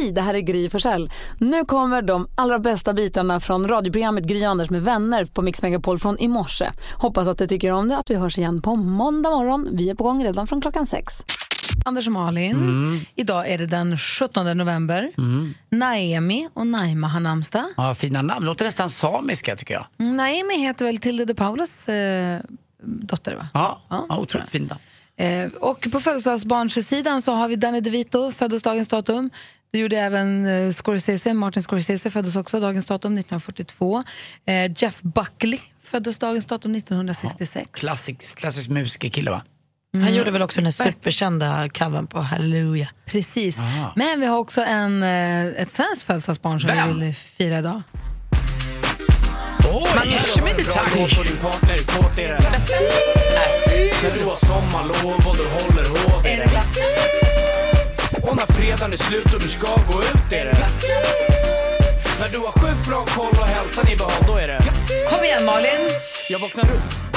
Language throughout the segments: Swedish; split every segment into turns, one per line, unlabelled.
Hej, det här är Gry Forssell. Nu kommer de allra bästa bitarna från radioprogrammet Gry Anders med vänner på Mix Megapol från i morse. Hoppas att du tycker om det att vi hörs igen på måndag morgon. Vi är på gång redan från klockan sex. Anders och Malin,
Mm.
idag är det den 17 november. Naemi och Naima har namnsdag.
Ja, fina namn. Låter nästan samiska tycker jag.
Mm, Naemi heter väl Tilde de Paulos eh, dotter va?
Ja,
Ja,
ja, otroligt namn.
Eh, och på födelsedagsbarnsidan så har vi Danny DeVito, föddes dagens datum. Det gjorde även eh, Scorsese, Martin Scorsese föddes också dagens datum 1942. Eh, Jeff Buckley föddes dagens datum 1966.
Klassisk, klassisk musikerkille va?
Han gjorde väl också den här superkända covern på Hallelujah.
Precis. Men vi har också en, eh, ett svenskt födelsedagsbarn som
Vem?
vi vill fira idag.
Oj,
Tack på din partner, kåt är det. När du har sommarlov och du håller hov är det. Och när fredagen är slut och du ska gå ut är det. När du har sjukt bra koll och hälsan i behåll, då är det.
Kom igen Malin!
Jag vaknar upp.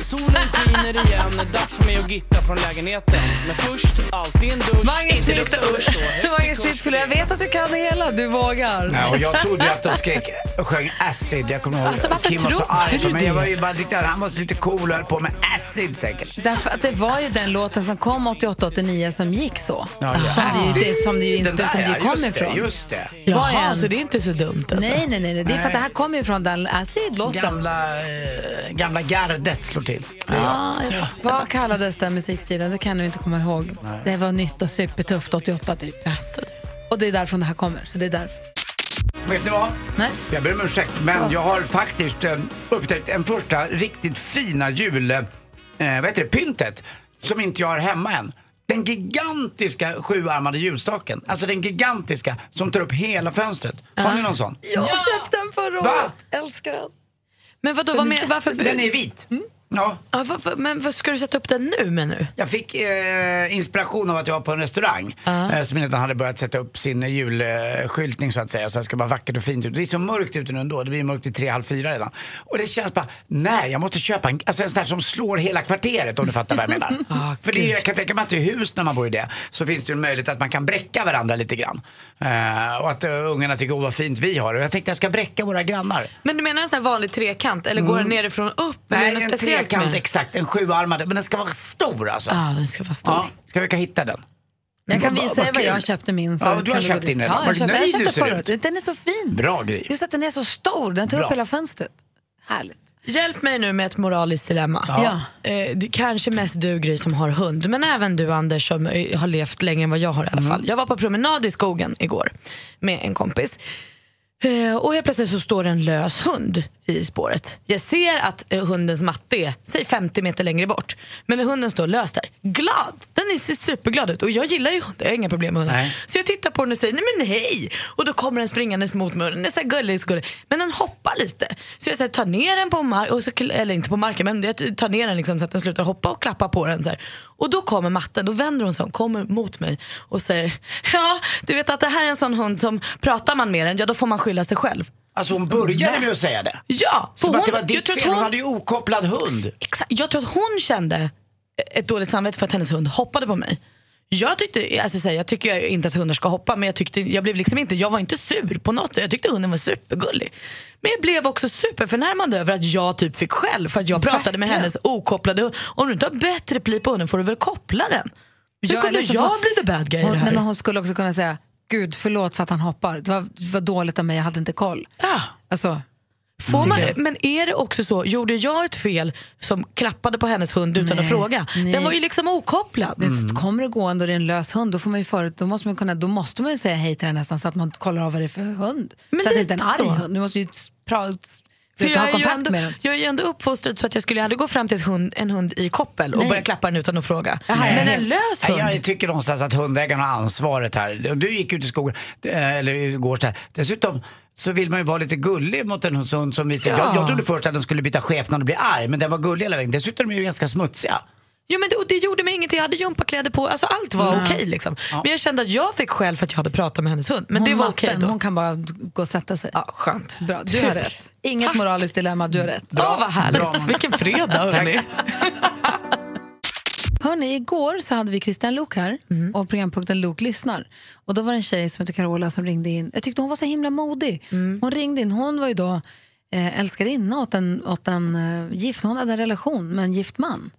Solen skiner igen, dags för mig att gitta från lägenheten. Men först, alltid en dusch.
Mange
inte lukta usch då. Högt i
Mange
kurs
Schmidt,
för
för jag vet att du kan det hela, du vågar.
Ja, och jag trodde att de skrek sjöng acid. Jag kommer ihåg
Alltså, varför
Kim var så arg på mig. Jag var ju bara tyckte att han var så lite cool och höll på med acid säkert.
Därför att det var ju den låten som kom 88-89 som gick så.
Ja, ja.
Som det ju, det, som det ju, inspel,
där,
som det ju
ja,
kom
just
ifrån.
Det, just det.
Jaha,
en-
så det är inte så dumt alltså.
Nej, nej, nej, nej. Det är för att det här kommer ju från den Acid-låten.
Gamla, eh, gamla gardet slår till.
Ja, jag fattar.
Vad kallades den musikstilen? Det kan nu inte komma ihåg. Det var nytt och supertufft 88 typ.
Du.
Och det är därifrån det här kommer. Så det är därför.
Vet ni vad?
Nej.
Jag ber om ursäkt, men jag har faktiskt eh, upptäckt en första riktigt fina jul... Eh, vad heter det? Pyntet. Som inte jag har hemma än. Den gigantiska sjuarmade julstaken. Alltså den gigantiska som tar upp hela fönstret. Har ni någon sån?
Jag köpte den förra
Va?
året. Älskar den. Men vadå, vad men, varför?
Den är vit. Ja.
Ja, vad, vad, men vad ska du sätta upp den nu med nu?
Jag fick eh, inspiration av att jag var på en restaurang eh, som redan hade börjat sätta upp sin julskyltning så att säga. Så det ska vara vackert och fint ut. Det är så mörkt ute nu ändå. Det blir mörkt till tre, halv fyra redan. Och det känns bara, nej jag måste köpa en, alltså en sån här som slår hela kvarteret om du fattar vad jag menar. För det är, jag kan tänka mig att i hus när man bor i det så finns det ju en möjlighet att man kan bräcka varandra lite grann. Eh, och att uh, ungarna tycker, åh vad fint vi har. Och jag tänkte jag ska bräcka våra grannar.
Men du menar en sån här vanlig trekant eller går den nerifrån upp? eller
Nej, en
speciellt
trekant
med?
exakt, en sjuarmad. Men den ska vara stor alltså.
Ja, den ska vara stor.
Ja, ska vi försöka hitta den?
Jag kan
Vad-
visa
vad
dig vad jag köpte min. Så
Ja, du har
kan
köpt din redan.
Ja, jag, köpte, jag köpte förra
ut.
Den är så fin.
Bra grej.
Just att den är så stor. Den tar
Bra.
upp hela fönstret. Härligt.
Hjälp mig nu med ett moraliskt dilemma.
Ja.
Eh, det kanske mest du Gry som har hund, men även du Anders som eh, har levt längre än vad jag har i alla
Mm.
fall. Jag var på promenad i skogen igår med en kompis. Eh, och helt plötsligt så står en lös hund i spåret. Jag ser att eh, hundens matte är säg 50 meter längre bort. Men hunden står lös där. Glad! Den ser superglad ut och jag gillar ju hundar, jag har inga problem med hundar.
Nej.
Så jag tittar på den och säger nej men hej. Och då kommer den springandes mot mig den är så gullig, så gullig. Men den hoppar lite. Så jag så här, tar ner den på marken, eller inte på marken men jag tar ner den liksom så att den slutar hoppa och klappa på den. Så här. Och då kommer matten, då vänder hon sig om, kommer mot mig och säger ja du vet att det här är en sån hund som pratar man med den, ja då får man skylla sig själv.
Alltså hon började med att säga det.
Ja, för
Som att det var
jag
ditt fel, hon
hon-
hade ju okopplad hund.
Exakt. Jag tror att hon kände ett dåligt samvete för att hennes hund hoppade på mig. Jag tyckte, alltså så här, jag tycker inte att hundar ska hoppa men jag, tyckte, jag, blev liksom inte, jag var inte sur på något sätt. Jag tyckte hunden var supergullig. Men jag blev också superförnärmad över att jag typ fick skäll för att jag pratade med
Verkligen.
hennes okopplade hund. Om du inte har bättre pli på hunden får du väl koppla den. Hur
Ja,
kunde jag
får-
bli the bad guy i
Hon,
det
nej,
här?
men hon skulle också kunna säga, gud förlåt för att han hoppar. Det var, det var dåligt av mig, jag hade inte koll.
Ja.
Alltså,
Får man, men är det också så, gjorde jag ett fel som klappade på hennes hund utan att fråga?
nej.
Den var ju liksom okopplad.
det kommer det gå ändå det är en lös hund, då, får man ju förut, då, måste man kunna, då måste man ju säga hej till den nästan så att man kollar av vad det är för hund.
Men
så att det inte är en
lite
arg
så.
hund. Du måste ju pra,
För jag,
ha kontakt
ändå,
med den.
jag är ju ändå uppfostrad så att jag skulle aldrig gå fram till ett hund, en hund i koppel och
Nej.
börja klappa den utan att fråga.
är
Men en lös hund.
Jag tycker någonstans att hundägarna har ansvaret här. Du gick ut i skogen, eh, eller igår så här. Dessutom så vill man ju vara lite gullig mot en hund som visar.
Ja.
Jag, jag trodde först att den skulle byta skepnad och bli arg, men den var gullig hela vägen. Dessutom är de ju ganska smutsiga.
Jo, men det, det gjorde mig ingenting, jag hade gympakläder på, alltså allt var okej. liksom. Men jag kände att jag fick skäll för att jag hade pratat med hennes hund. Men det
Hon
var okej då.
Hon kan bara gå och sätta sig.
Ja, skönt.
Bra, du har rätt. Inget
Tack.
moraliskt dilemma, du har rätt.
Ja, vad härligt.
Bra.
Vilken fredag hörni.
Hörni, igår så hade vi Christian Luuk här och programpunkten Luuk lyssnar. Och då var det en tjej som heter Carola som ringde in. Jag tyckte hon var så himla modig. Hon ringde in, hon var ju då eh, älskarinna åt en, åt en eh, gift, hon hade en relation med en gift man.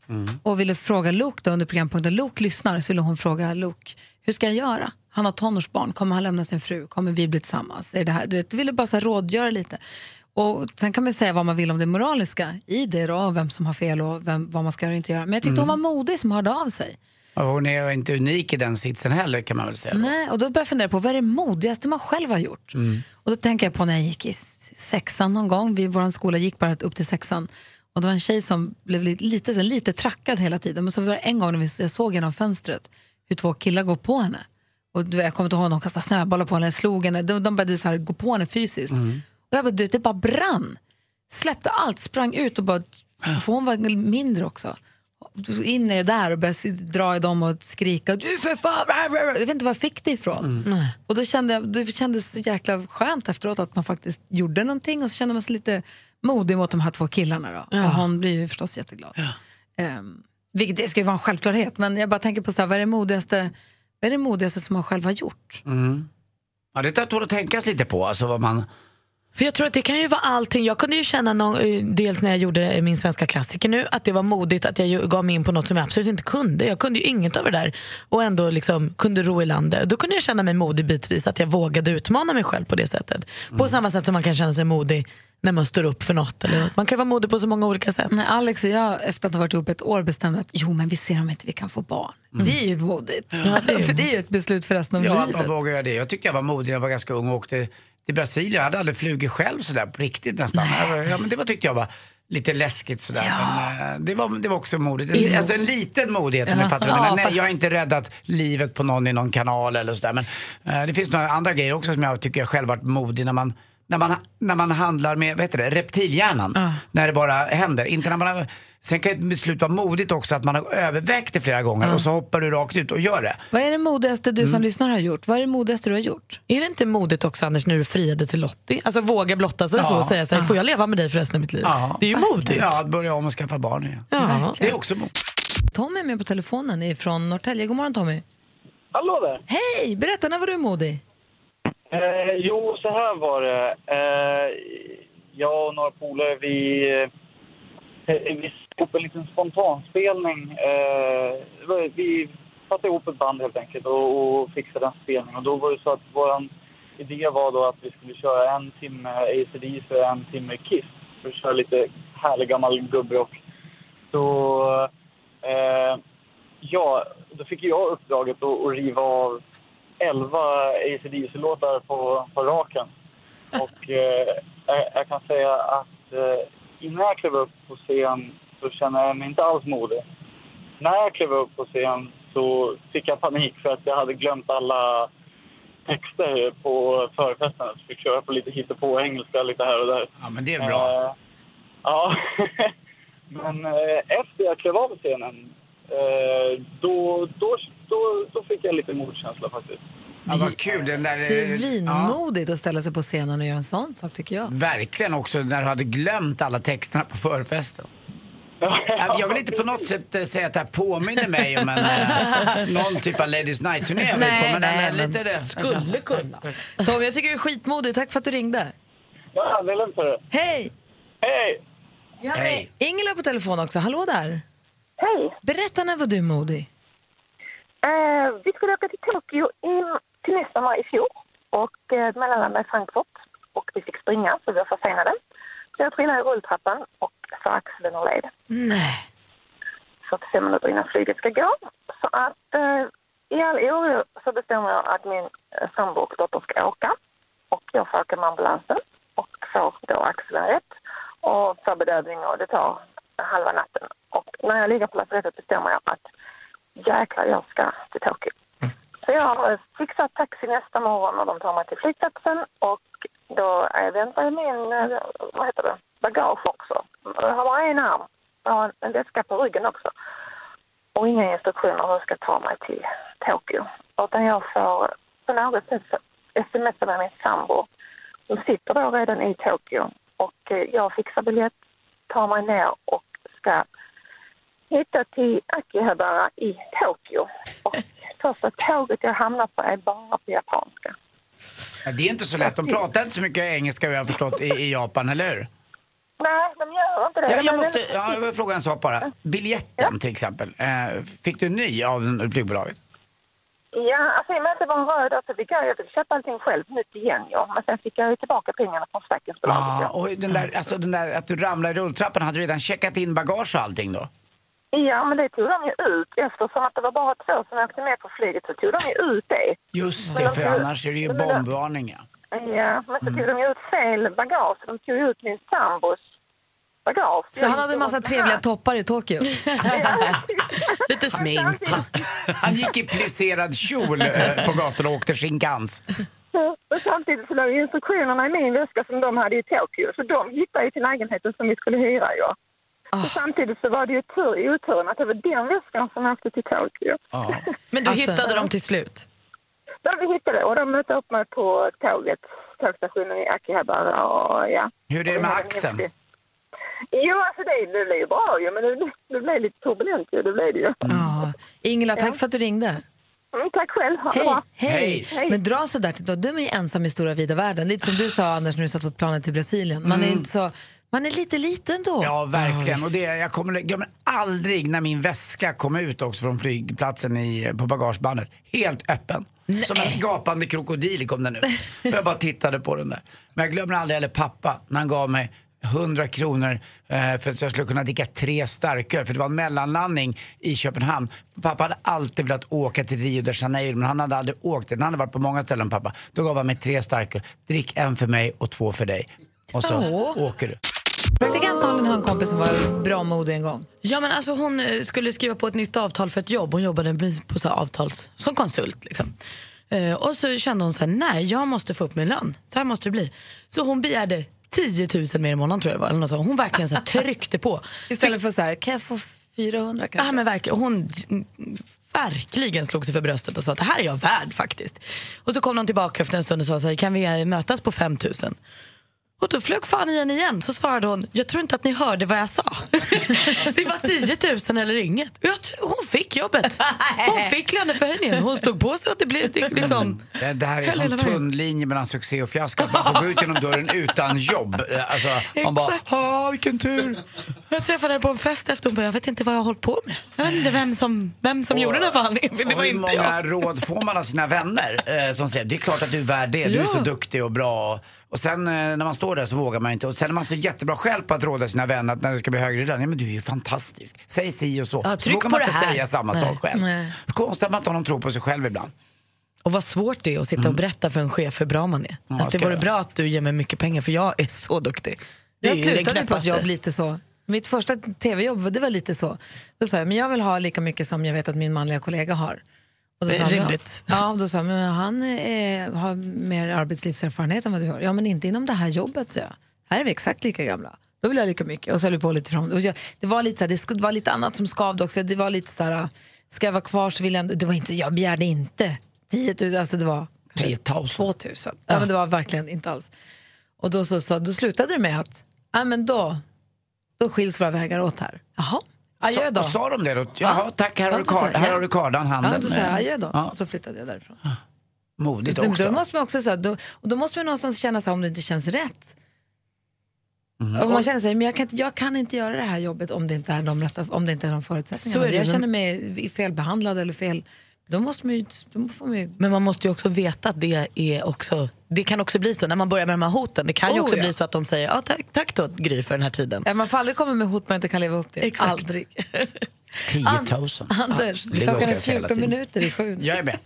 Och ville fråga Luuk då under programpunkten Luuk lyssnar så ville hon fråga Luuk, hur ska jag göra? Han har tonårsbarn, kommer han lämna sin fru? Kommer vi bli tillsammans? Är det här? Du vet, ville bara så rådgöra lite. Och sen kan man säga vad man vill om det moraliska i det då, vem som har fel och vem, vad man ska göra och inte göra. Men jag tyckte hon var modig som hörde av sig.
Och hon är inte unik i den sitsen heller kan man väl säga. då.
Nej, och då började jag fundera på vad är det modigaste man själv har gjort? Och då tänker jag på när jag gick i sexan någon gång, vi, vår skola gick bara upp till sexan. Och det var en tjej som blev lite, lite, lite trackad hela tiden. Men så var det en gång när vi, jag såg genom fönstret hur två killar går på henne. Och jag kommer inte ihåg, de kastade snöbollar på henne, slog henne. De, de började så här, gå på henne fysiskt. Och jag bara, du det bara brann. Släppte allt, sprang ut och bara, för hon var mindre också. In i det där och började dra i dem och skrika du för fan, jag vet inte var jag fick det ifrån. Och då kände jag, det kändes så jäkla skönt efteråt att man faktiskt gjorde någonting och så kände man sig lite modig mot de här två killarna då. Och hon blir ju förstås jätteglad. Um, vilket det ska ju vara en självklarhet men jag bara tänker på så här, vad är det modigaste, vad är det modigaste som man själv har gjort?
Ja, det tål att tänkas lite på. Alltså vad man...
För jag tror att det kan ju vara allting. Jag kunde ju känna någon, eh, dels när jag gjorde min svenska klassiker nu att det var modigt att jag gav mig in på något som jag absolut inte kunde. Jag kunde ju inget av det där och ändå liksom kunde ro i landet. Då kunde jag känna mig modig bitvis att jag vågade utmana mig själv på det sättet. På samma sätt som man kan känna sig modig när man står upp för något. Eller något. Man kan vara modig på så många olika sätt.
När Alex och jag efter att ha varit ihop ett år bestämde att jo men vi ser om inte vi kan få barn. Det är ju modigt. för det är ju ett beslut för resten av
Ja,
livet.
man vågar göra det. Jag tycker jag var modig när jag var ganska ung och åkte till Brasilien. Jag hade aldrig flugit själv sådär på riktigt nästan. Ja, men det var, tyckte jag var lite läskigt sådär. Men, eh, det, var, det var också modigt. En, alltså en liten modighet om
Ja.
fattar
Ja.
Nej,
fast-
jag har inte räddat livet på någon i någon kanal eller sådär. Men eh, det finns några andra grejer också som jag tycker jag själv varit modig när man när man, när man handlar med vad heter det, reptilhjärnan, när det bara händer. Inte när man sen kan ett beslut vara modigt också, att man har övervägt det flera gånger och så hoppar du rakt ut och gör det.
Vad är det modigaste du som lyssnar har gjort? Vad är det modigaste du har gjort?
Är det inte modigt också Anders när du friade till Lottie? Alltså våga blotta sig så och säga så här, får jag leva med dig för resten av mitt liv? det är ju modigt.
Ja, att börja om och skaffa barn igen.
Ja.
Det är också modigt.
Tommy är med på telefonen från Norrtälje. God morgon Tommy.
Hallå där!
Hej! Berätta, när var du modig?
Eh, jo, så här var det. Eh, jag och några polare, vi, eh, Eh, vi satte ihop en liten spontanspelning. Eh, vi satte ihop ett band helt enkelt och, och fixade en spelning. Och då var det så att vår idé var då att vi skulle köra en timme ACDC och en timme Kiss. För att köra lite härlig gammal gubbrock. Så, eh, ja, då fick jag uppdraget att, att riva av 11 ACDC-låtar på, på raken. Och eh, jag, jag kan säga att eh, innan jag klev upp på scen så kände jag mig inte alls modig. När jag klev upp på scen så fick jag panik för att jag hade glömt alla texter på förfesten. Så fick köra på lite hittepå engelska lite här och där.
Ja, men det är bra.
Eh, ja, men eh, efter jag klev av scenen eh, då, då, då, då fick jag lite motkänsla faktiskt.
Ja, vad kul. Den där, eh, ja,
Svinmodigt att ställa sig på scenen och göra en sån sak tycker jag.
verkligen också när du hade glömt alla texterna på förfesten. Jag vill inte på något sätt eh, säga att det här påminner mig om en, eh, någon typ av Ladies Night-turné jag på, men den är lite det.
Skulle kunna.
Tommy, jag tycker du är skitmodig. Tack för att du ringde.
Ja, det är lugnt.
Hej!
Hej!
Hej.
Ingela på telefon också. Hallå där.
Hej!
Berätta, när var du modig?
Eh, vi skulle åka till Tokyo i, till midsommar i fjol och eh, mellanlanda i Frankfurt. Och vi fick springa, så vi var försenade. Så jag trillade i rulltrappan och så axeln ur led.
Nej.
45 minuter innan flyget ska gå. Så att eh, i all oro så bestämmer jag att min eh, sambo och dotter ska åka. Och jag får åka med ambulansen och får då axeln rätt och får bedövning och det tar halva natten. Och när jag ligger på lasarettet bestämmer jag att jäklar, jag ska till Tokyo. Så jag har fixat taxi nästa morgon och de tar mig till flygplatsen och då väntar jag min, eh, vad heter det, bagage också. Jag har bara en arm. Jag har en väska på ryggen också. Och inga instruktioner hur jag ska ta mig till Tokyo. Utan jag får på något sätt smsa med min sambo. Hon sitter då redan i Tokyo och eh, jag fixar biljett, tar mig ner och ska hitta till Akihabara i Tokyo. Och första tåget jag hamnar på är bara på japanska.
Ja, det är inte så lätt. De pratar inte så mycket engelska jag har förstått i, i Japan, eller hur?
Nej, de gör inte det.
Ja, jag, måste, ja, jag vill fråga en sak bara. Biljetten till exempel, eh, fick du ny av flygbolaget?
Ja, alltså i och med att det var en röd så fick jag, jag fick köpa allting själv nytt igen ja. Men sen fick jag ju tillbaka pengarna från försäkringsbolaget
Ah,
ja.
och den där, alltså den där att du ramlade i rulltrappan, hade du redan checkat in bagage och allting då?
Ja, men det tog de ju ut. Eftersom att det var bara två som åkte med på flyget så tog de ju ut det.
Just det, för annars är det ju bombvarning ja.
Men så tog
Mm.
de ju ut fel bagage. De tog ju ut min sambos bagage.
Så han hade en massa trevliga toppar i Tokyo.
Lite smink.
Han gick i plisserad kjol eh, på gatorna och åkte schinkans.
Och samtidigt så låg instruktionerna i min väska som de hade i Tokyo. Så de hittade ju till lägenheten som vi skulle hyra ja. Och samtidigt så var det ju tur i oturen att det var den väskan som åkte till Tokyo.
Ja.
Men du
Alltså-
hittade dem till slut?
Där vi hittade och de mötte upp mig på tåget, tågstationen i Akihabara och ja.
Hur är det med axeln?
Jo, alltså det, det blev ju bra ju, men det, det blev lite turbulent ju, det blev det ju.
Ja. Ingela, tack för att du ringde.
Mm, tack själv, ha
Hej, hej.
Hej.
Men dra så där då. Du är ju ensam i stora vida världen. Lite som du sa Anders när du satt på planet till Brasilien. Man är inte så, man är lite liten då.
Ja, verkligen. Och det, jag kommer glömmer aldrig när min väska kom ut också från flygplatsen i, på bagagebandet. Helt öppen. Som en gapande krokodil kom den ut. Jag bara tittade på den där. Men jag glömmer aldrig heller pappa när han gav mig 100 kronor eh, för att jag skulle kunna dricka tre starköl. För det var en mellanlandning i Köpenhamn. Pappa hade alltid velat åka till Rio de Janeiro men han hade aldrig åkt dit. Han hade varit på många ställen pappa. Då gav han mig tre starköl. Drick en för mig och två för dig. Och så
Åh.
åker du.
Praktikant Malin har en kompis som var bra modig en gång.
Ja, men alltså hon eh, skulle skriva på ett nytt avtal för ett jobb. Hon jobbade på så avtals, som konsult. Liksom. Eh, och så kände hon så här, nej jag måste få upp min lön. Så här måste det bli. Så hon begärde 10 000 mer i månaden tror jag var. Eller något. Hon verkligen så här, tryckte på.
Istället för så här, kan jag få 400 kanske?
Ja, men verkligen. Hon verkligen slog sig för bröstet och sa att det här är jag värd faktiskt. Och så kom de tillbaka efter en stund och sa så här, kan vi eh, mötas på 5 000? Och då flög fan igen igen. Så svarade hon, jag tror inte att ni hörde vad jag sa. det var 10 000 eller inget. Hon fick jobbet. Hon fick löneförhöjningen. Hon stod på sig att det blev det liksom...
Det, det här är
hela vägen.
tunnlinje mellan succé och fiasko. Att Man får gå ut genom dörren utan jobb. Eh, Alltså, man bara, ha vilken tur.
Jag träffade henne på en fest efter hon bara, jag vet inte vad jag har hållit på med. Jag vet inte vem som, vem som gjorde den här förhandlingen, för det
Och
var
hur
inte
många
jag.
råd får man av sina vänner eh, som säger det är klart att du är värd det, du är så duktig och bra. Och sen eh, när man står där så vågar man inte. Och sen är man så jättebra själv på att råda sina vänner att när det ska bli högre lön, ja men du är ju fantastisk. Säg si och så.
Ja,
så vågar
på
man inte
här.
säga samma
Nej.
sak själv.
Nej.
Konstigt att man inte har någon tro på sig själv ibland.
Och vad svårt det är att sitta och berätta för en chef hur bra man är.
Ja,
att det vore
jag.
bra att du ger mig mycket pengar för jag är så duktig. Det
Jag
ju
slutade på ett
knäppaste.
jobb lite så. Mitt första tv-jobb det var lite så. Då sa jag, men jag vill ha lika mycket som jag vet att min manliga kollega har. Och då
Det är
sa han,
rimligt.
Ja, ja, då sa jag, men han eh, har mer arbetslivserfarenhet än vad du har. Ja, men inte inom det här jobbet, så jag. Här är vi exakt lika gamla. Då vill jag lika mycket. Och så höll vi på lite fram. Och jag, det, var lite så här, det var lite annat som skavde också. Det var lite så här, ska jag vara kvar så vill jag ändå, det var inte, jag begärde inte 10 000, alltså det var kanske
3000.
2 000. Ja, men det var verkligen inte alls. Och då, så, så, då slutade det med att, ja men då, då skiljs våra vägar åt här. Jaha, adjö då.
Sa, sa de det då? Jaha, tack, här har,
Ja,
du,
då sa
kard, här
ja.
har du kardan, handen.
Ja, då sa jag adjö då.
Ja,
Och så flyttade jag därifrån.
modigt
Så
också.
då måste man också så här, då, och då måste man någonstans känna så här, om det inte känns rätt.
Mm.
Om man känner sig, men jag kan, inte, jag kan inte göra det här jobbet om det inte är de, rätta, om det inte är de förutsättningarna.
Så är det,
jag känner mig felbehandlad eller fel. Då måste man ju, då får man ju
Men man måste ju också veta att det är också, det kan också bli så när man börjar med de här hoten. Det kan ju
Oh,
också
ja.
bli så att de säger, ja, tack, tack då Gry för den här tiden.
Ja, Man får aldrig komma med hot man inte kan leva upp till.
Exakt.
Aldrig.
10 000.
Anders,
är
klockan är
ska jag säga hela
14
tiden.
minuter i sju.
Jag är med.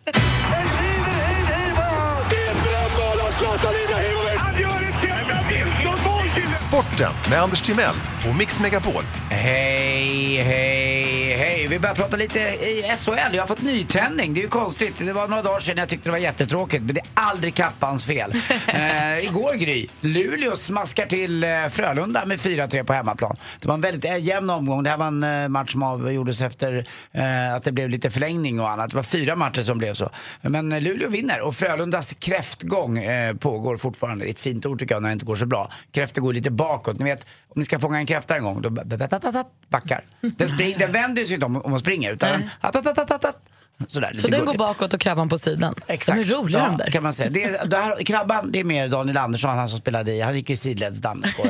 Sporten med Anders Timell och Mix Megapol.
Hej, hej, hej. Vi börjar prata lite i SHL. Jag har fått nytändning. Det är ju konstigt. Det var några dagar sedan jag tyckte det var jättetråkigt. Men det är aldrig Kappans fel. eh, igår Gry, Luleå smaskar till eh, Frölunda med 4-3 på hemmaplan. Det var en väldigt eh, jämn omgång. Det här var en eh, match som avgjordes efter eh, att det blev lite förlängning och annat. Det var fyra matcher som blev så. Men eh, Luleå vinner och Frölundas kräftgång pågår fortfarande. Det är ett fint ord tycker jag när det inte går så bra. Kräftor går lite bakåt. Ni vet, om ni ska fånga en kräfta en gång, då ba- ba- ba- ba- ba- backar. Den, spring, den vänder sig inte om, om man springer utan app, app, app, app, app. Sådär,
Så den går
gulligt.
bakåt och krabban på sidan.
Exakt.
De är roliga
ja,
de där.
kan man säga. Det, är- det här, krabban, det är mer Daniel Andersson, han som spelade i, han gick i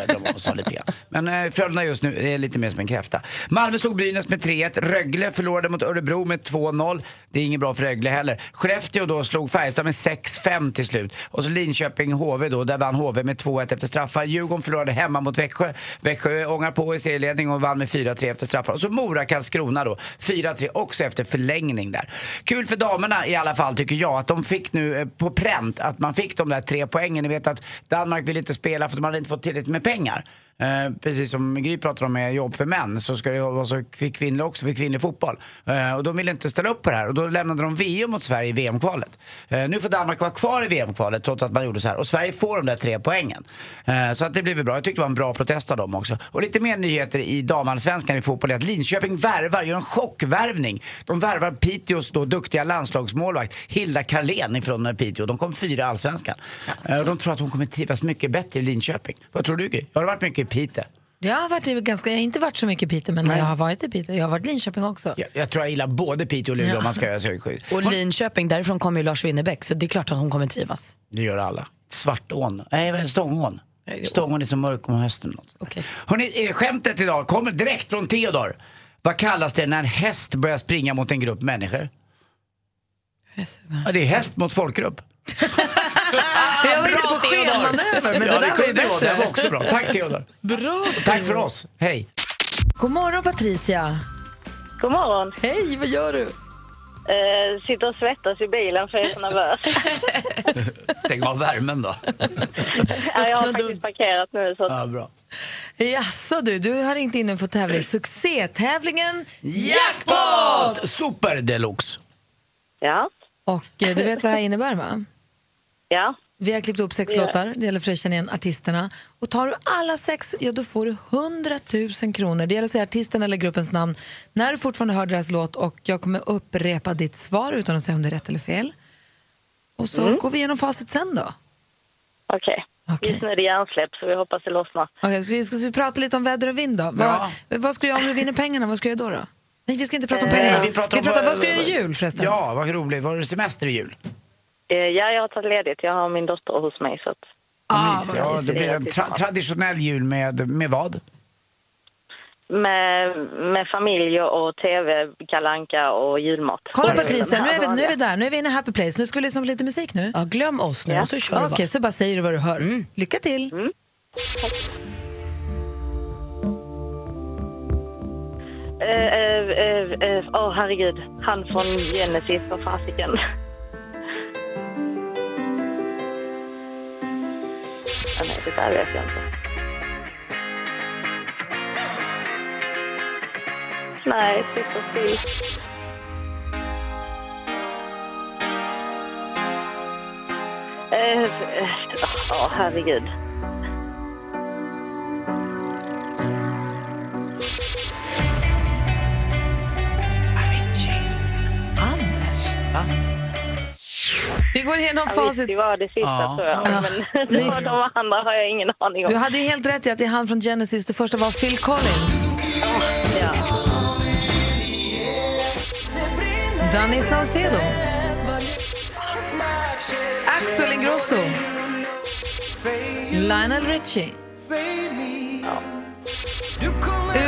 de och lite grann. Men eh, Frölunda just nu är lite mer som en kräfta. Malmö slog Brynäs med 3-1, Rögle förlorade mot Örebro med 2-0. Det är inget bra för Rögle heller. Skellefteå då slog Färjestad med 6-5 till slut. Och så Linköping HV då, där vann HV med 2-1 efter straffar. Djurgården förlorade hemma mot Växjö. Växjö ångar på i serieledning och vann med 4-3 efter straffar. Och så Mora-Karlskrona då, 4-3 också efter förlängning där. Kul för damerna i alla fall tycker jag att de fick nu eh, på pränt att man fick de där tre poängen. Ni vet att Danmark ville inte spela för att de hade inte fått tillräckligt med pengar. Eh, precis som Gry pratar om med jobb för män så ska det vara så för kvinnor också, för kvinnlig fotboll. Eh, och de ville inte ställa upp på det här och då lämnade de VM mot Sverige i VM-kvalet. Eh, nu får Danmark vara kvar i VM-kvalet trots att man gjorde så här och Sverige får de där tre poängen. Eh, så att det blir väl bra. Jag tyckte det var en bra protest av dem också. Och lite mer nyheter i damallsvenskan i fotboll är att Linköping värvar, gör en chockvärvning. De värvar Piteås då duktiga landslagsmålvakt Hilda Karlén ifrån eh, Piteå. De kom fyra i allsvenskan. Och de tror att hon kommer trivas mycket bättre i Linköping. Vad tror du Gry? Har du varit mycket Piteå?
Jag har, varit i ganska, jag har inte varit så mycket i Piteå, men jag har varit i Piteå. Jag har varit i Linköping också.
Jag, jag tror jag gillar både Piteå och Luleå om man ska göra sökskydd.
Och Linköping, därifrån kommer ju Lars Winnerbäck så det är klart att hon kommer trivas.
Det gör alla. Svartån. Nej, vad är det? Stångån. Stångån är så mörk om hösten.
Okej.
Hörrni, eh, skämtet idag kommer direkt från Theodor. Vad kallas det när en häst börjar springa mot en grupp människor? Ja, det är häst mot folkgrupp.
jag var inne på skenmanöver, men
ja,
det där var ju
kunde det var
bättre.
också bra. Tack Theodor.
Bra!
Tack för oss. Hej.
God morgon Patricia.
God morgon.
Hej, vad gör du?
Eh, sitter och svettas i bilen för jag är så nervös.
Stäng av värmen då.
ja, jag har faktiskt parkerat nu. Så
Ja, bra.
Jaså du, du har ringt in och fått tävla i succétävlingen
Jackpot! Super deluxe.
ja,
Och eh, du vet vad det här innebär va?
Ja.
Vi har klippt upp sex
Ja.
låtar, det gäller för att känna igen artisterna. Och tar du alla sex, ja då får du 100 000 kronor. Det gäller att säga artisten eller gruppens namn när du fortfarande hör deras låt och jag kommer upprepa ditt svar utan att säga om det är rätt eller fel. Och så går vi igenom facit sen då.
Okej.
Okej.
Just nu är det hjärnsläpp så vi hoppas det lossnar.
Okej, ska, vi, ska vi prata lite om väder och vind då?
Ja.
Vad, vad ska du göra om du vinner pengarna? Vad ska jag göra då? då? Nej, vi ska inte prata om pengarna.
vi pratar om-
vad ska jag göra i jul förresten?
Ja, vad roligt. Var det semester i jul?
Eh, ja, jag har tagit ledigt. Jag har min dotter hos mig. Så att,
Ah, vad
ja, det blir en tra- traditionell jul med, med vad?
med, med familj och tv, kalanka och julmat.
Kolla Patricia, nu är, vi, nu är vi där. Nu är vi inne i Happy Place. Nu ska vi lyssna på lite musik nu.
Ja, glöm oss nu
Ja.
och så kör
Okej,
vi
så bara säger du vad du hör. Lycka till.
Eh, eh, eh, Åh, herregud. Han från Genesis, vad fasiken. För mig. det där vet jag inte. Nej, sitta still. Eh, eh, oh, herregud.
Vi går igenom
Ja, visst,
facit.
det var det sista
Ja.
tror jag.
Ja.
Men de, de andra har jag ingen aning om.
Du hade ju helt rätt i att det är han från Genesis. Det första var Phil Collins.
Ja.
Danny Saucedo. Axel Ingrosso. Lionel Richie.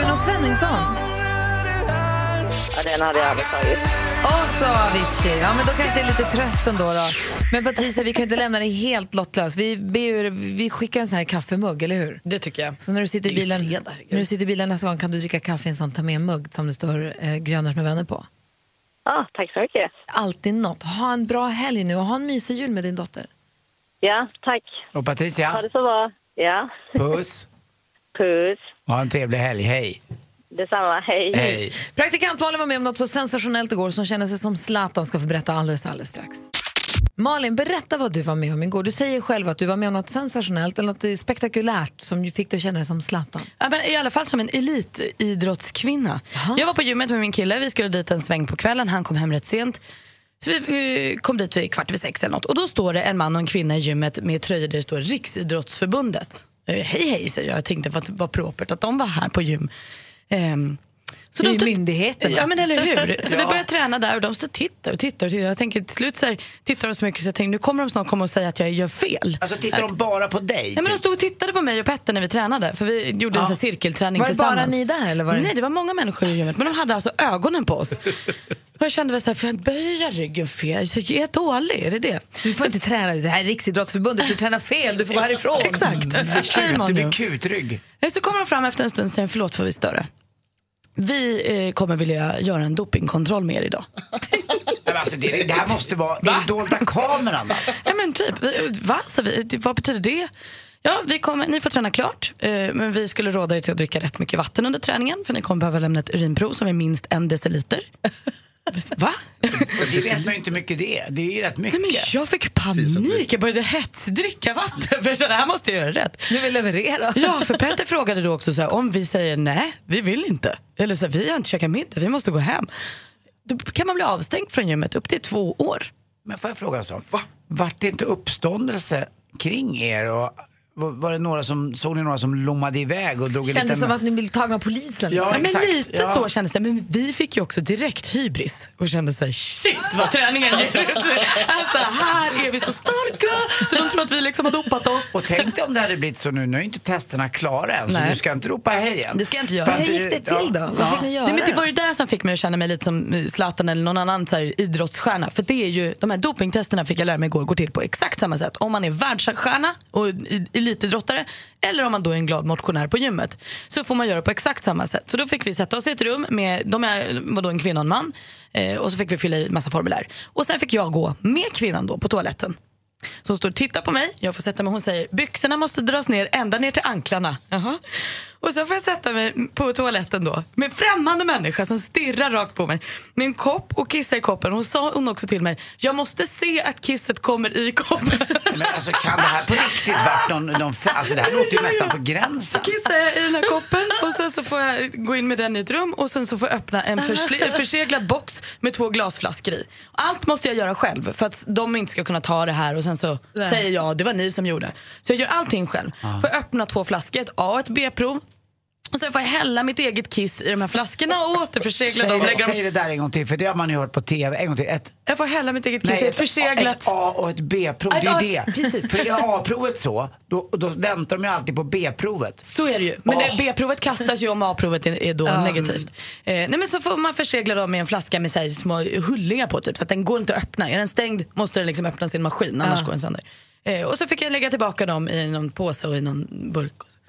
Uno Svenningsson.
ja, den hade jag aldrig tagit.
Och så Avicii. Ja, men då kanske det är lite tröst ändå. Då. Men Patricia, vi kan ju inte lämna dig helt lottlös. Vi, ber, vi skickar en sån här kaffemugg, eller hur?
Det tycker jag.
Så när du sitter i bilen,
fredag,
när du sitter i bilen nästa gång kan du dricka kaffe i en sån ta med mugg som det står eh, Grönart med vänner på.
Ja, tack så mycket.
Alltid något. Ha en bra helg nu och ha en mysig jul med din dotter.
Ja, tack.
Och
Ha
Patricia,
det så bra. Ja,
puss.
puss.
Ha en trevlig helg. Hej.
Detsamma, hej.
Hej.
Praktikant Malin var med om något så sensationellt igår som känner sig som Zlatan ska få berätta alldeles, alldeles strax. Malin, berätta vad du var med om igår. Du säger själv att du var med om något sensationellt eller något spektakulärt som fick dig att känna dig som Zlatan.
Ja, men I alla fall som en elitidrottskvinna. Jag var på gymmet med min kille, vi skulle dit en sväng på kvällen, han kom hem rätt sent. Så vi eh, kom dit vid kvart över sex eller något. Och då står det en man och en kvinna i gymmet med tröjor där det står Riksidrottsförbundet. Eh, hej hej säger jag, jag tänkte att det var propert att de var här på gym. Ehm, så
Det är
de stod-
myndigheterna.
Ja men eller hur. Så vi började träna där och de står och tittar och tittar. Och tittar. Jag tänker till slut så här, tittar de så mycket så jag tänkte nu kommer de snart komma och säga att jag gör fel.
Alltså tittar de bara på dig?
Ja, men de
typ?
stod och tittade på mig och Petter när vi tränade. För vi gjorde en sån här cirkelträning
Var det bara
tillsammans.
ni där, eller var det-
Nej, det var många människor i gymmet. Men de hade alltså ögonen på oss. Och jag kände väl så här, får jag böja ryggen fel? Jag är dålig, är det det?
Du får inte träna, det här är Riksidrottsförbundet, du tränar fel, du får gå härifrån.
Exakt. Shame
Du blir kutrygg.
Eh, Så kommer de fram efter en stund och säger, förlåt får vi störa? Vi eh, kommer vilja göra en dopingkontroll med er idag.
Men alltså, det, det här måste vara den dolda kameran. va?
Ja men typ, va? Så vi, det- vad betyder det? Ja, vi kommer, ni får träna klart, eh, men vi skulle råda er till att dricka rätt mycket vatten under träningen för ni kommer behöva lämna ett urinprov som är minst en deciliter. Va?
Det vet man ju inte mycket det är. Det är ju rätt mycket.
Nej, men jag fick panik, jag började hetsdricka vatten för jag kände, det här måste jag göra rätt.
Du vill leverera.
Ja, för Petter frågade då också så här, om vi säger nej, vi vill inte. Eller så här, vi har inte käkat middag, vi måste gå hem. Då kan man bli avstängd från gymmet upp till två år.
Men får jag fråga en sak? Vart det inte uppståndelse kring er? Och var, var det några som, såg ni några som lommade iväg och drog en
Kändes
liten...
som att ni blev tagna av polisen.
Ja,
Liksom.
men
exakt,
lite
ja.
så kändes det. Men vi fick ju också direkt hybris och kände så här, shit vad träningen ger ut. Alltså här är vi så starka så de tror att vi liksom har dopat oss.
Och tänk dig om det hade blivit så nu, nu är inte testerna klara än så
Nej.
du ska inte ropa hej än.
Det ska jag inte göra.
För
Hur gick det till då? Vad fick ni göra?
Nej, men det var ju det som fick mig att känna mig lite som eh, Zlatan eller någon annan så här, idrottsstjärna. För det är ju, de här dopingtesterna fick jag lära mig igår går till på exakt samma sätt. Om man är världsstjärna och i- elitidrottare eller om man då är en glad motionär på gymmet. Så får man göra på exakt samma sätt. Så då fick vi sätta oss i ett rum med, de är, var då en kvinna och en man. Eh, och så fick vi fylla i massa formulär. Och sen fick jag gå med kvinnan då på toaletten. Så hon står och tittar på mig, jag får sätta mig hon säger byxorna måste dras ner ända ner till anklarna. Uh -huh. Och sen får jag sätta mig på toaletten då med en främmande människa som stirrar rakt på mig med en kopp och kissa i koppen. Och sa hon också till mig, jag måste se att kisset kommer i koppen.
Men alltså kan det här på riktigt varit någon, någon Alltså det här låter ju nästan på gränsen.
kissar jag i den här koppen och sen så får jag gå in med den i ett rum och sen så får jag öppna en förseglad box med två glasflaskor i. Allt måste jag göra själv för att de inte ska kunna ta det här och sen så säger jag det var ni som gjorde. Så jag gör allting själv. Får jag öppna två flaskor, ett A och ett B-prov. Och sen får jag hälla mitt eget kiss i de här flaskorna och återförsegla dem.
Säg, det där en gång till för det har man ju hört på TV. En gång till. Ett,
Jag får hälla mitt eget kiss i ett förseglat...
ett A och ett B-prov.
Ett
Det är ju det.
precis.
För är A-provet så, då, då väntar de ju alltid på B-provet.
Så är det ju. Men
Åh.
B-provet kastas ju om A-provet är, är då negativt. Eh, nej men så får man försegla dem med en flaska med så här, små hullingar på typ, så att den går inte att öppna. Är den stängd måste den liksom öppnas i en maskin, annars går den sönder. Eh, och så fick jag lägga tillbaka dem i någon påse och i någon burk. Och så.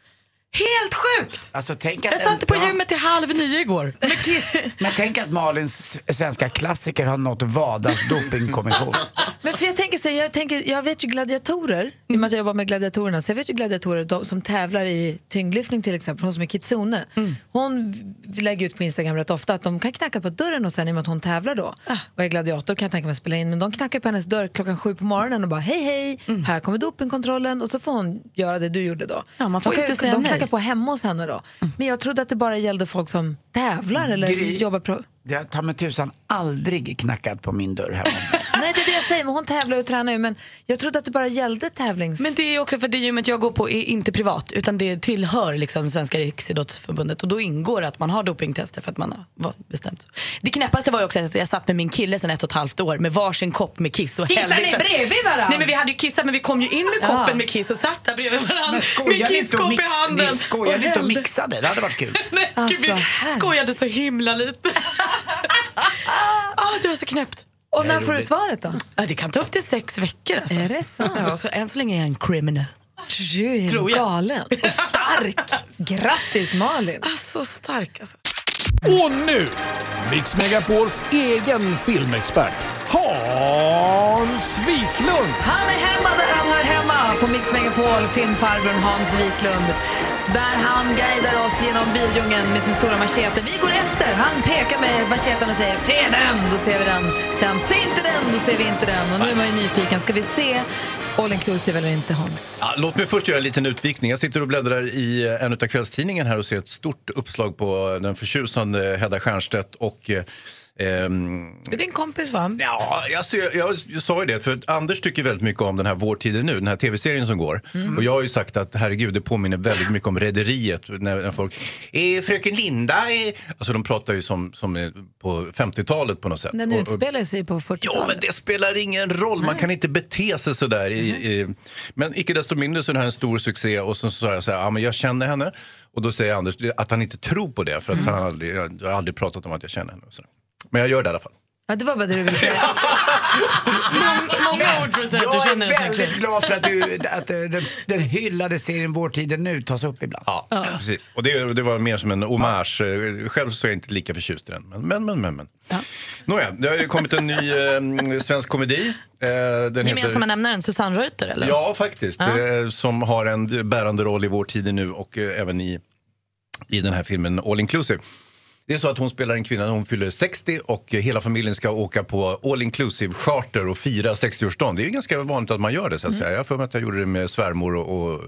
Helt sjukt!
Alltså, tänk att
Jag satt på gymmet till halv nio igår med kiss.
Men tänk att Malins svenska klassiker har nått Vadas dopingkommission.
Men för jag tänker så, jag, tänker, jag vet ju gladiatorer, i och med att jag jobbar med gladiatorerna, så jag vet ju gladiatorer de, som tävlar i tyngdlyftning till exempel, hon som är Kitsune. Hon lägger ut på Instagram rätt ofta att de kan knacka på dörren och sen i och med att hon tävlar då och är gladiator kan jag tänka mig att spela in, men de knackar på hennes dörr klockan sju på morgonen och bara hej hej, här kommer dopingkontrollen och så får hon göra det du gjorde då.
Ja, man får
de kan-
inte säga
De knackar på hemma hos henne då. Men jag trodde att det bara gällde folk som tävlar eller
Gry.
jobbar pro...
Det har ta mig tusan aldrig knackat på min dörr hemma.
Nej det är det jag säger, men hon tävlar och tränar ju men jag trodde att det bara gällde tävlings...
Men det är också för det gymmet jag går på är inte privat utan det tillhör liksom Svenska Riksidrottsförbundet och då ingår att man har dopingtester för att man har bestämt. Det knäppaste var ju också att jag satt med min kille sen ett och ett halvt år med varsin kopp med kiss och i
ni bredvid varandra?
Nej men vi hade ju kissat men vi kom ju in med koppen
Ja.
med kiss och satt där bredvid varandra
Men
med kisskopp i handen.
ni skojar ni inte och mixade? Det hade varit kul.
Nej,
Alltså,
gud, vi
här.
skojade så himla lite. ah, det var så knäppt.
Och när får du svaret då?
Ja, det kan ta upp till sex veckor alltså.
Är det sant?
Ja, så än så länge är jag en criminal.
Du är
Tror jag.
galen och stark. Grattis Malin.
Ah, så stark alltså.
Och nu, Mix Megapols egen filmexpert, Hans Wiklund.
Han är hemma där han hör hemma på Mix Megapol, filmfarbrorn Hans Wiklund. Där han guidar oss genom bildjungeln med sin stora machete. Vi går efter. Han pekar med macheten och säger se den, då ser vi den. Sen se inte den, då ser vi inte den. Och nu är man ju nyfiken. Ska vi se All inclusive eller inte, Hans?
Ja, låt mig först göra en liten utvikning. Jag sitter och bläddrar i en av kvällstidningen här och ser ett stort uppslag på den förtjusande Hedda Stiernstedt och eh, ehm,
Det är din kompis va?
Ja, alltså, jag, jag, jag sa ju det, för Anders tycker väldigt mycket om den här Vår tid är nu, den här tv-serien som går.
Mm.
Och jag har ju sagt att herregud, det påminner väldigt mycket om Rederiet. När, när folk, eh, fröken Linda, eh. alltså de pratar ju som, som på 50-talet på något sätt.
Den utspelar sig på 40-talet.
Ja, men det spelar ingen roll. Man kan inte bete sig så där. I, i, men icke desto mindre så är det här en stor succé. Och sen så sa jag så här, ja, men jag känner henne. Och då säger Anders att han inte tror på det. För att han aldrig, jag har aldrig pratat om att jag känner henne. Och så. Men jag gör det i alla fall.
Ja, det var bara det du ville säga.
Många ord för att säga att du
Jag
känner
är
en snygg
väldigt glad för att, du, att eh, den, den hyllade serien Vår tid nu tas upp ibland.
Ja, precis. Och det, det var mer som en hommage. Eh, Själv så är jag inte lika förtjust i den. Men, men, men. men, men. Nåja, det har ju kommit en ny eh, svensk komedi. Eh, den
Gemensamma nämnaren, Susanne Reuter eller?
Ja, faktiskt. Eh, som har en bärande roll i vår tid nu och eh, även i, i den här filmen All Inclusive. Det är så att hon spelar en kvinna, hon fyller 60 och hela familjen ska åka på all inclusive charter och fira 60-årsdagen. Det är ju ganska vanligt att man gör det så att säga. Jag för mig att jag gjorde det med svärmor och, och,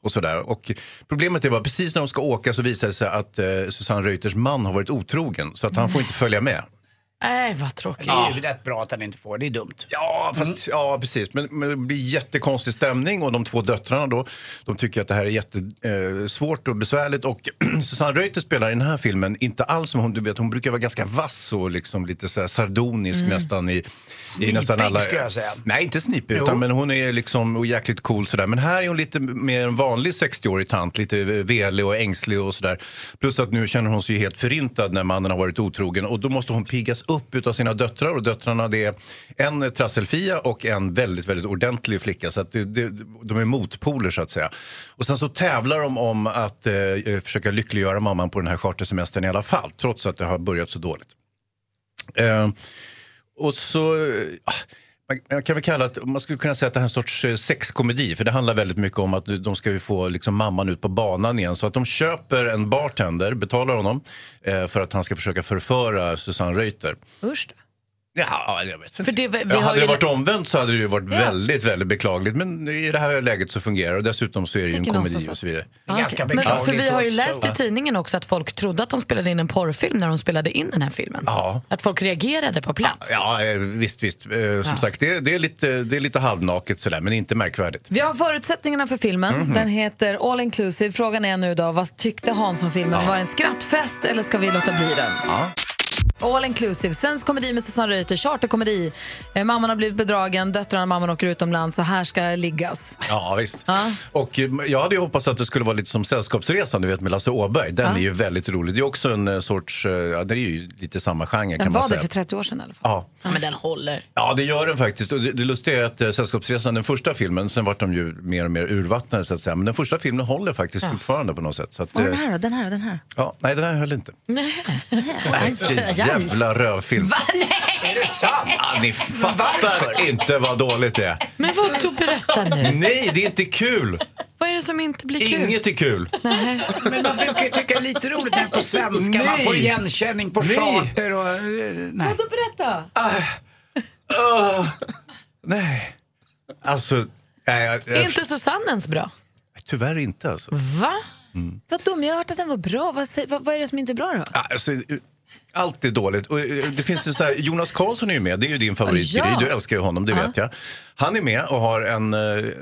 och sådär. Och problemet är bara precis när de ska åka så visar det sig att eh, Susanne Reuters man har varit otrogen så att han får inte följa med.
Nej, vad tråkigt.
Det är ju rätt bra att han inte får, det är dumt.
Ja, fast, ja precis. Men, men det blir jättekonstig stämning och de två döttrarna då, de tycker att det här är jättesvårt eh, och besvärligt. Och Susanne Reuter spelar i den här filmen inte alls som hon, du vet, hon brukar vara ganska vass och liksom lite så här sardonisk nästan i, i nästan alla...
skulle jag säga.
Nej, inte snipig,
Jo.
utan men hon är liksom och jäkligt cool sådär. Men här är hon lite mer en vanlig 60-årig tant, lite velig och ängslig och sådär. Plus att nu känner hon sig helt förintad när mannen har varit otrogen och då måste hon piggas upp av sina döttrar och döttrarna det är en trasselfia och en väldigt, väldigt ordentlig flicka så att det, det, de är motpoler så att säga. Och sen så tävlar de om att eh, eh försöka lyckliggöra mamman på den här chartersemestern i alla fall, trots att det har börjat så dåligt. Eh, och så... eh, man- kan väl kalla att, man skulle kunna säga att det här är en sorts eh, sexkomedi. För det handlar väldigt mycket om att de ska få liksom mamman ut på banan igen. Så att de köper en bartender, betalar honom eh, för att han ska försöka förföra Susanne Reuter.
Usch då.
Ja, jag vet inte.
För det, vi
Ja,
har
hade
ju
det varit omvänt så hade det ju varit väldigt, väldigt beklagligt. Men i det här läget så fungerar det. Och dessutom så är det ju en komedi och så vidare.
Ganska
Men, för vi har ju
också.
läst i tidningen också att folk trodde att de spelade in en porrfilm när de spelade in den här filmen.
Ja.
Att folk reagerade på plats.
Ja, visst, visst. Eh, Som sagt, det, det, är lite, det är lite halvnaket sådär, men inte märkvärdigt.
Vi har förutsättningarna för filmen.
Mhm.
Den heter All Inclusive. Frågan är nu då, vad tyckte Hans om filmen? Var det en skrattfest eller ska vi låta bli den?
Ja.
All Inclusive, svensk komedi med Susanne Reuter, charterkomedi. Eh, mamman har blivit bedragen, döttrarna och mamman åker utomlands och här ska liggas.
Ja, visst.
Ja.
Och eh, jag hade ju hoppats att det skulle vara lite som Sällskapsresan du vet, med Lasse Åberg. Den är ju väldigt rolig. Det är också en eh, sorts, ja, det är ju lite samma genre
Den
kan man
var
säga.
det för 30 år sedan i alla fall.
Ja.
Ja, men den håller.
ja, det gör den faktiskt. Och det, det lustiga är att Sällskapsresan, den första filmen, sen vart de ju mer och mer urvattnade så att säga. Men den första filmen håller faktiskt fortfarande på något sätt. Så att,
Och den här då, den här då, den här.
ja, nej, den här höll inte.
Nej.
Jävla rövfilm.
Är det sant?
Ja, ni fattar inte vad dåligt det är.
Men vad då berätta nu.
Nej, det är inte kul.
Vad är det som inte blir kul?
Inget är kul.
Men man brukar ju tycka det är lite roligt när det är på svenska. Man
Nej.
får igenkänning på
Nej.
charter och... eh, Nej.
Då berätta.
Åh, nej. Alltså, nej, jag, jag,
Är inte Susanne ens bra?
tyvärr inte alltså.
Va?
Vad dum, jag har hört att den var bra. Vad, vad, vad är det som inte är bra då?
alltså allt är dåligt. Och eh, det finns ju så här, Jonas Karlsson är ju med, det är ju din favorit.
Ja.
Du älskar ju honom, det vet jag. Han är med och har en uh,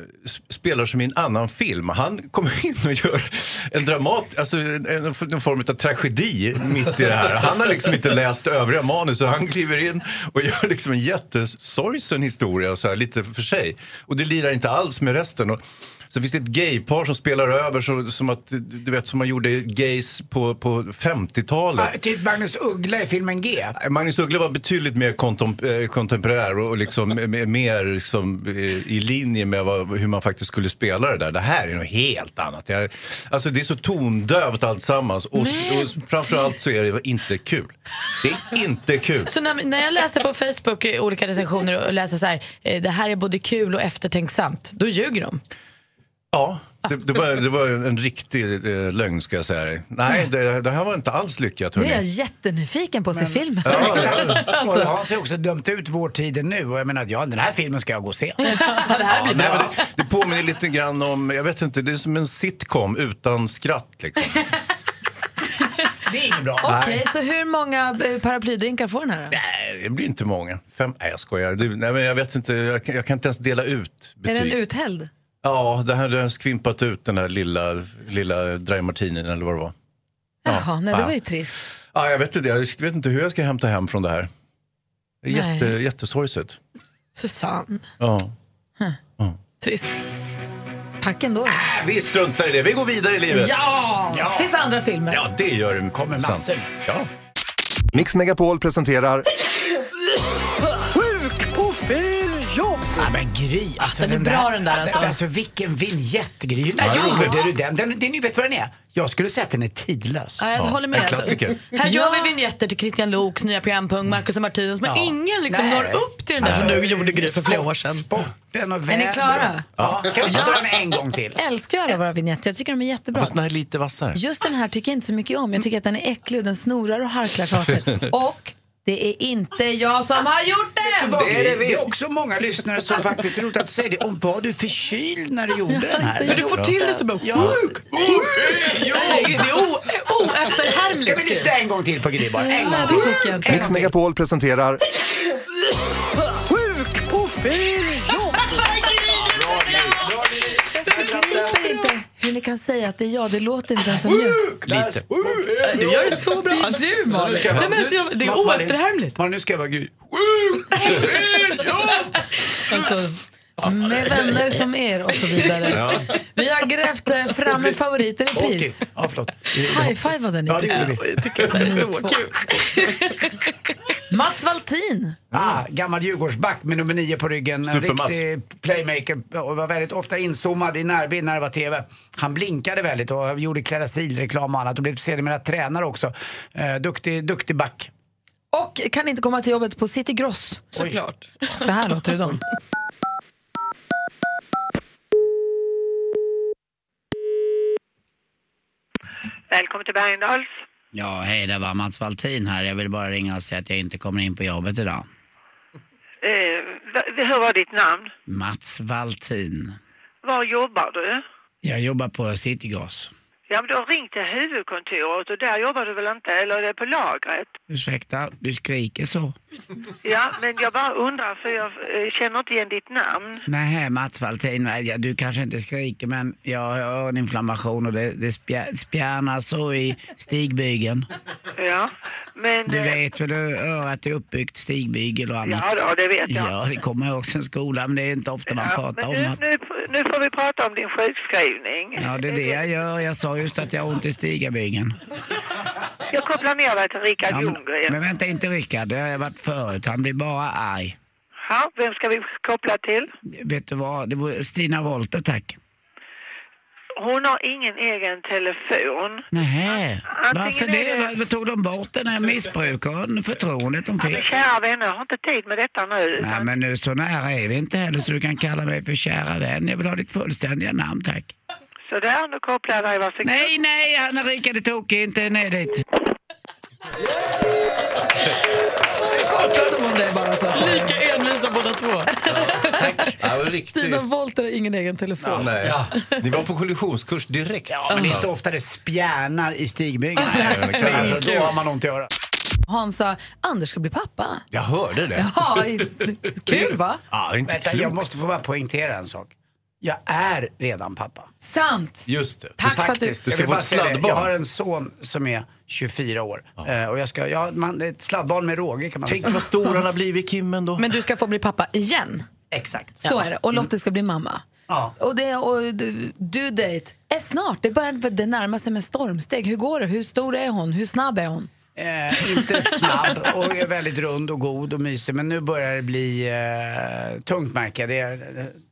spelar som i en annan film. Han kommer in och gör en dramat, alltså en, en form av tragedi mitt i det här. Han har liksom inte läst övriga manus så han kliver in och gör liksom en jättesorgsen historia så här, lite för sig. Och det lirar inte alls med resten. Och, så finns det ett gaypar som spelar över så, som att, du vet, som man gjorde gays på, på 50-talet.
Ja, Typ Magnus Uggla i filmen G.
Magnus Uggla var betydligt mer kontem- eh, kontemporär och liksom mer liksom, eh, i linje med vad, hur man faktiskt skulle spela det där. Det här är något helt annat. Jag, alltså det är så tondövt alltsammans och, och framförallt så är det inte kul. Det är inte kul.
Så när, när jag läser på Facebook i olika recensioner och läser så här, eh, det här är både kul och eftertänksamt, då ljuger de.
Ja, det, det, var, det var en riktig eh, lögn ska jag säga dig. Nej, det, det här var inte alls lyckat
Nu är jag
hörni.
jättenyfiken på att se filmen.
Och Hans har också dömt ut vår tid nu och jag menar att ja, den här filmen ska jag gå och se.
det här blir
Ja, nej, men det, det påminner lite grann om, jag vet inte, det är som en sitcom utan skratt liksom.
Det är inget bra.
Okej, så hur många eh, paraplydrinkar får den här då?
Nej, det blir inte många. Fem, nej jag skojar. Det, nej, men jag vet inte, jag kan, jag kan inte ens dela ut
Är
betyg.
den uthälld?
Ja, det här har skvimpat ut den där lilla, lilla dry martinin eller vad det var.
Jaha, nej det
Ja.
var ju trist.
Ja, jag vet inte, jag vet inte hur jag ska hämta hem från det här. Det är
Nej.
jätte, jättesorgset.
Susanne,
Ja.
trist.
Tack ändå.
Vi struntar i det, vi går vidare i livet.
Ja! Finns andra filmer?
Ja, det gör det.
Kommer
sant.
massor.
Ja.
Mix Megapol presenterar
men Gry, alltså
den är bra den där, alltså.
Alltså vilken vignett Gry. När gjorde du den? den, den? Ni vet vad den är? Jag skulle säga att den är tidlös.
Ja, jag håller med.
en klassiker.
Här gör vi vignetter till Christian Loks nya programpunkt Marcus och Martinus men
Ja.
ingen liksom
Nej.
når upp till den där som du gjorde Gry för flera år sedan.
Sporten och
Är
väder.
ni klara?
Ja, kan vi ta den en gång till?
älskar ju alla våra vignetter. Jag tycker de är jättebra.
Fast den här är lite vassare.
Just den här tycker jag inte så mycket om. Jag tycker att den är äcklig och den snorar och harklar saker. Och det är inte jag som har gjort den!
Det är, det, det är också många lyssnare som faktiskt roligt att säga det. Och var du förkyld när du gjorde den här?
För du får till det så bara...
Ja.
Det är o-
Ska
oefterhärmligt.
vi lyssna en gång till på Gry bara? En gång till.
det.
Mix Megapol presenterar
Sjuk på fel
hur ni kan säga att det är jag. Det låter inte ens som jag.
Lite.
Du gör det så bra.
Det är du Malin.
Nej, men alltså, jag- det är oefterhärmligt.
Malin, nu ska jag vara Gry.
Alltså, med vänner som er och så vidare. Vi har grävt eh, fram en favorit i repris.
Ja, förlåt.
High-fivade ni
Ja, det
precis.
det här är så kul.
Mats Valtin.
Ah, gammal Djurgårdsback med nummer nio på ryggen. En
Super-Mats.
riktig playmaker och var väldigt ofta inzoomad i närbild när det var TV. Han blinkade väldigt och gjorde Clarasil-reklam och annat och blev sedermera tränare också. Eh, duktig, duktig back.
Och kan inte komma till jobbet på City Gross.
Såklart.
Så här låter det då.
Välkommen till Bergendals.
Ja, hej, det var Mats Valtin här. Jag vill bara ringa och säga att jag inte kommer in på jobbet idag.
Eh, hur var ditt namn?
Mats Valtin.
Var jobbar du?
Jag jobbar på Citygas.
Ja, men du har ringt till huvudkontoret och där jobbar du väl inte? Eller är det på lagret?
Ursäkta, du skriker så.
Ja, men jag bara undrar för jag eh, känner inte igen ditt namn.
Nej, Mats Valtin, du kanske inte skriker men jag har öroninflammation och det, det spjär, spjärnar så i stigbygeln.
Ja, men...
Du
eh,
vet väl hur örat är uppbyggt, stigbygel och annat?
Ja, då, det vet jag.
Ja, det kommer jag också i skolan, men det är inte ofta man
Ja,
pratar
men
om
nu,
att...
nu, nu får vi prata om din sjukskrivning.
Ja, det är det jag gör. Jag sa just att jag har ont i stigabygeln.
Jag kopplar ner dig till Rickard
Ja, men,
Ljunggren.
men vänta inte Rickard, det har jag varit förut. Han blir bara arg.
Ja, vem ska vi koppla till?
Vet du vad, det var Stina Wolter, tack.
Hon har ingen egen telefon.
Nej, varför det?
det-
Varför tog de bort den här missbrukaren, förtroendet de
Men
fick?
kära vänner, jag har inte tid med detta nu.
Nej, men nu så nära är vi inte heller så du kan kalla mig för kära vän. Jag vill ha ditt fullständiga namn, tack.
Så där, nu kopplar jag dig. Varsågod.
Nej, nej, Anna Rickard är tokig, inte ner dit.
Pratade om dig bara så att säga.
Envisa båda två.
Ja.
Stina Wolter har ingen egen telefon.
Nej. Ni var på kollisionskurs direkt.
Ja, men det är inte ofta det spjärnar i stigbygeln. alltså, då har man ont i örat.
Hans sa, Anders ska bli pappa.
Jag hörde det.
Ja, kul va?
Ja, inte
Vänta, jag måste få bara poängtera en sak. Jag är redan pappa.
Sant.
Just det.
Tack för att du...
Faktiskt.
Du
Jag
ska få ett sladdbarn.
Jag har en son som är 24 år. Eh, och jag ska, ja, man, det är ett sladdbarn med råge kan man
Tänk
säga.
vad stor han har blivit, Kimmen då.
Men du ska få bli pappa igen.
Exakt.
Så är det. Och Lotte ska bli mamma.
Ja.
Och, det, och du- due date är snart. Det, börjar, det närmar sig med stormsteg. Hur går det? Hur stor är hon? Hur snabb är hon?
Eh, inte snabb och är väldigt rund och god och mysig. Men nu börjar det bli eh, tungt märker jag. Det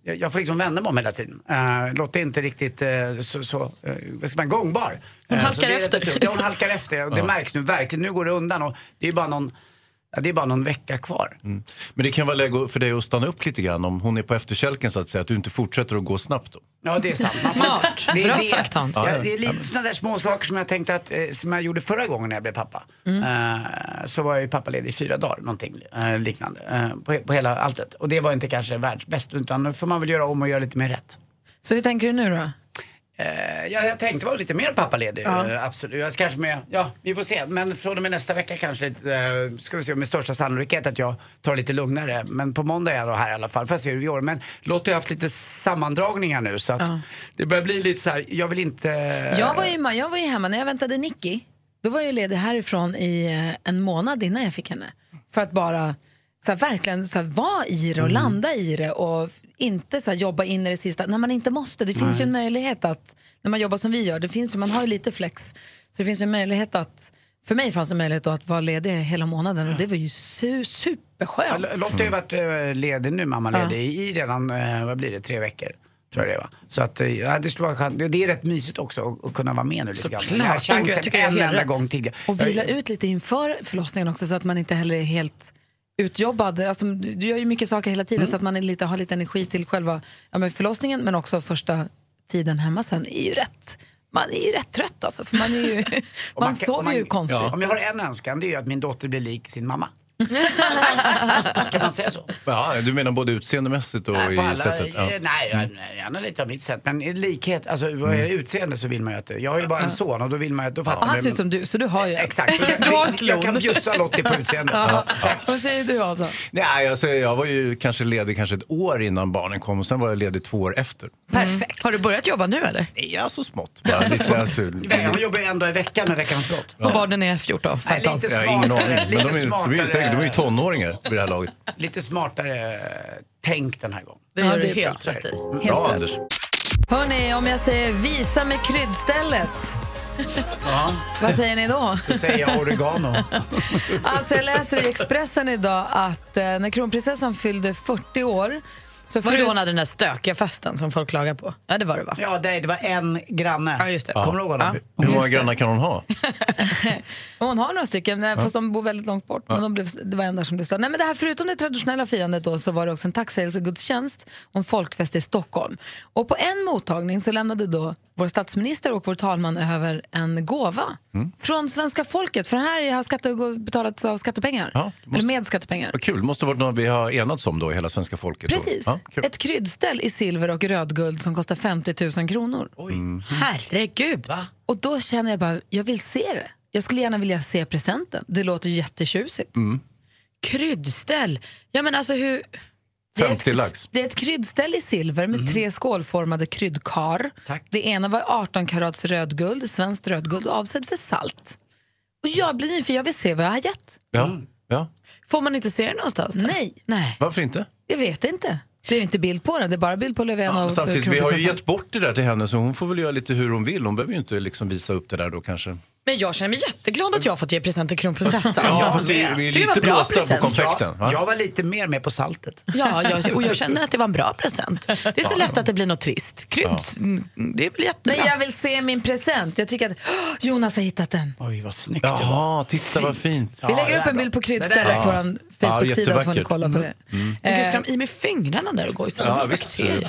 jag. Jag får liksom vända mig om hela tiden. Eh, Lotta är inte riktigt eh, så, så eh, vad ska man, gångbar.
Hon
Eh,
halkar efter.
Ja, hon halkar efter. Det märks nu verkligen. Nu går det undan och det är bara någon, ja, det är bara någon vecka kvar.
Men det kan vara läge för dig att stanna upp lite grann om hon är på efterkälken så att säga. Att du inte fortsätter att gå snabbt då.
Ja, det är sant.
Smart.
Det är
Bra
det.
sagt, Hans.
Ja, det är lite sådana där små saker som jag tänkte att, eh, som jag gjorde förra gången när jag blev pappa. Eh, så var jag ju pappaledig i fyra dagar, någonting eh, liknande. eh, på, på hela alltet. Och det var inte kanske världsbäst, utan nu får man väl göra om och göra lite mer rätt.
Så hur tänker du nu då?
Eh, ja, jag tänkte vara lite mer pappaledig, eh, absolut. Jag kanske med, ja, vi får se. Men från och med nästa vecka kanske, eh, ska vi se, med största sannolikhet att jag tar lite lugnare. Men på måndag är jag då här i alla fall, får jag se hur vi gör. Men Lotta har haft lite sammandragningar nu så att det börjar bli lite så här, jag vill inte...
Jag var, ju, jag var ju hemma när jag väntade Nicky. Då var jag ledig härifrån i eh, en månad innan jag fick henne. För att bara så här, verkligen så här, vara i det och landa i det och inte så här, jobba in i det sista när man inte måste. Det finns ju en möjlighet att, när man jobbar som vi gör, det finns ju, man har ju lite flex. Så det finns ju en möjlighet att, för mig fanns det möjlighet att vara ledig hela månaden och det var ju su-
Ja,
superskönt.
Lotta har ju varit eh, ledig nu, mammaledig, i redan, eh, vad blir det, tre veckor. Tror jag det var. Så att, eh, ja, det skulle vara skönt. Det- är rätt mysigt också att, kunna vara med nu lite grann. Den här chansen en enda
rätt.
gång tidigare.
Och vila ut lite inför förlossningen också så att man inte heller är helt utjobbad. Alltså, du gör ju mycket saker hela tiden
Mm.
så att man lite, har lite energi till själva ja, men förlossningen men också första tiden hemma sen är ju rätt. Man är ju rätt trött alltså för man, är ju,
Och
man,
kan-
sover
man-
ju konstigt.
Om jag har en önskan, det är ju att min dotter blir lik sin mamma. kan man säga så?
Ja, du menar både utseendemässigt och
Nej,
i
alla,
sättet? Ja.
eh, nej, jag- gärna lite av mitt sätt. Men i likhet, alltså vad är utseende så vill man ju att, jag har ju bara en son och då vill man ju att, då fattar
Och han ser ut som du så du har ju.
Exakt, så
Du har
jag, jag kan bjussa Lottie på utseendet.
Ja. Vad säger du alltså?
Nej, alltså, jag var ju kanske ledig kanske ett år innan barnen kom och sen var jag ledig två år efter.
Perfekt.
Har du börjat jobba nu eller?
Ja, så smått. Bara lite, alltså,
Jag jobbar ju en dag i veckan med Veckans brott.
Och barnen är 14,
Nej,
15.
lite
jag har ingen
smartare,
aning. Men
lite
de är, de, är ju
smartare,
de är ju tonåringar vid det här laget.
lite smartare tänk den här gången.
Det
Ja,
gör
det
du helt rätt i.
Helt
Bra,
rätt.
Anders.
Hörni, om jag säger visa med kryddstället,
Ja,
vad säger ni då?
då säger jag oregano.
Alltså jag läser i Expressen idag att eh, när kronprinsessan fyllde 40 år så
Var det
förut-
då hon hade den där stökiga festen som folk klagar på? Ja det var det va?
Ja, det, det var en granne.
Ja, just det.
Kommer du ihåg honom?
Hur många grannar kan hon ha?
Hon har några stycken, eh, fast de bor väldigt långt bort. Men de blev, det var en där som blev störd. Nej, men det här, förutom det traditionella firandet då, så var det också en tacksägelsegudstjänst och en folkfest i Stockholm. Och på en mottagning så lämnade då vår statsminister och vår talman över en gåva från svenska folket. För här har skatte, betalats av skattepengar.
Ja, måste-
Eller med skattepengar.
Vad kul, det måste vara något vi har enats om då i hela svenska folket.
Precis.
Ja.
Ett kryddställ i silver och rödguld som kostar 50 000 kronor.
Herregud. Va?
Och då känner jag bara, jag vill se det. Jag skulle gärna vilja se presenten. Det låter jättetjusigt.
Kryddställ. Ja men alltså hur...
Det är
50
ett. Det är ett kryddställ i silver med tre skålformade kryddkar.
Tack.
Det ena var 18 karats rödguld, svenskt rödguld avsedd för salt. Och jag blir nyfiken, jag vill se vad jag har gett.
Ja, ja.
Får man inte se det någonstans?
Nej,
Nej.
Varför inte?
jag vet inte. Det är inte bild på den, det är bara bild på Löfven
Ja,
och
samtidigt, vi har ju gett bort det där till henne så hon får väl göra lite hur hon vill. Hon behöver ju inte liksom visa upp det där då kanske.
Men jag känner mig jätteglad att jag har fått ge present till kronprinsessan.
Ja,
jag
fast vi, vi är
Det var
lite
bra
blåsta på
present.
konfekten. va?
Jag, var lite mer med på saltet.
Ja, jag, och jag känner att det var en bra present. Det är så lätt att det blir något trist. Krydd, mm, det är väl jättebra.
Nej, jag vill se min present. Jag tycker att Åh, Jonas har hittat den.
Oj, vad snyggt det var.
Jaha, titta vad fint.
Vi lägger upp en bild på kryddstället på
Ja.
vår
Ja,
Facebook-sida så får ni
jättevackert.
kolla på det.
Men gud,
Eh,
ska de i med fingrarna där och gå i
Ja,
samma
visst.
bakterier?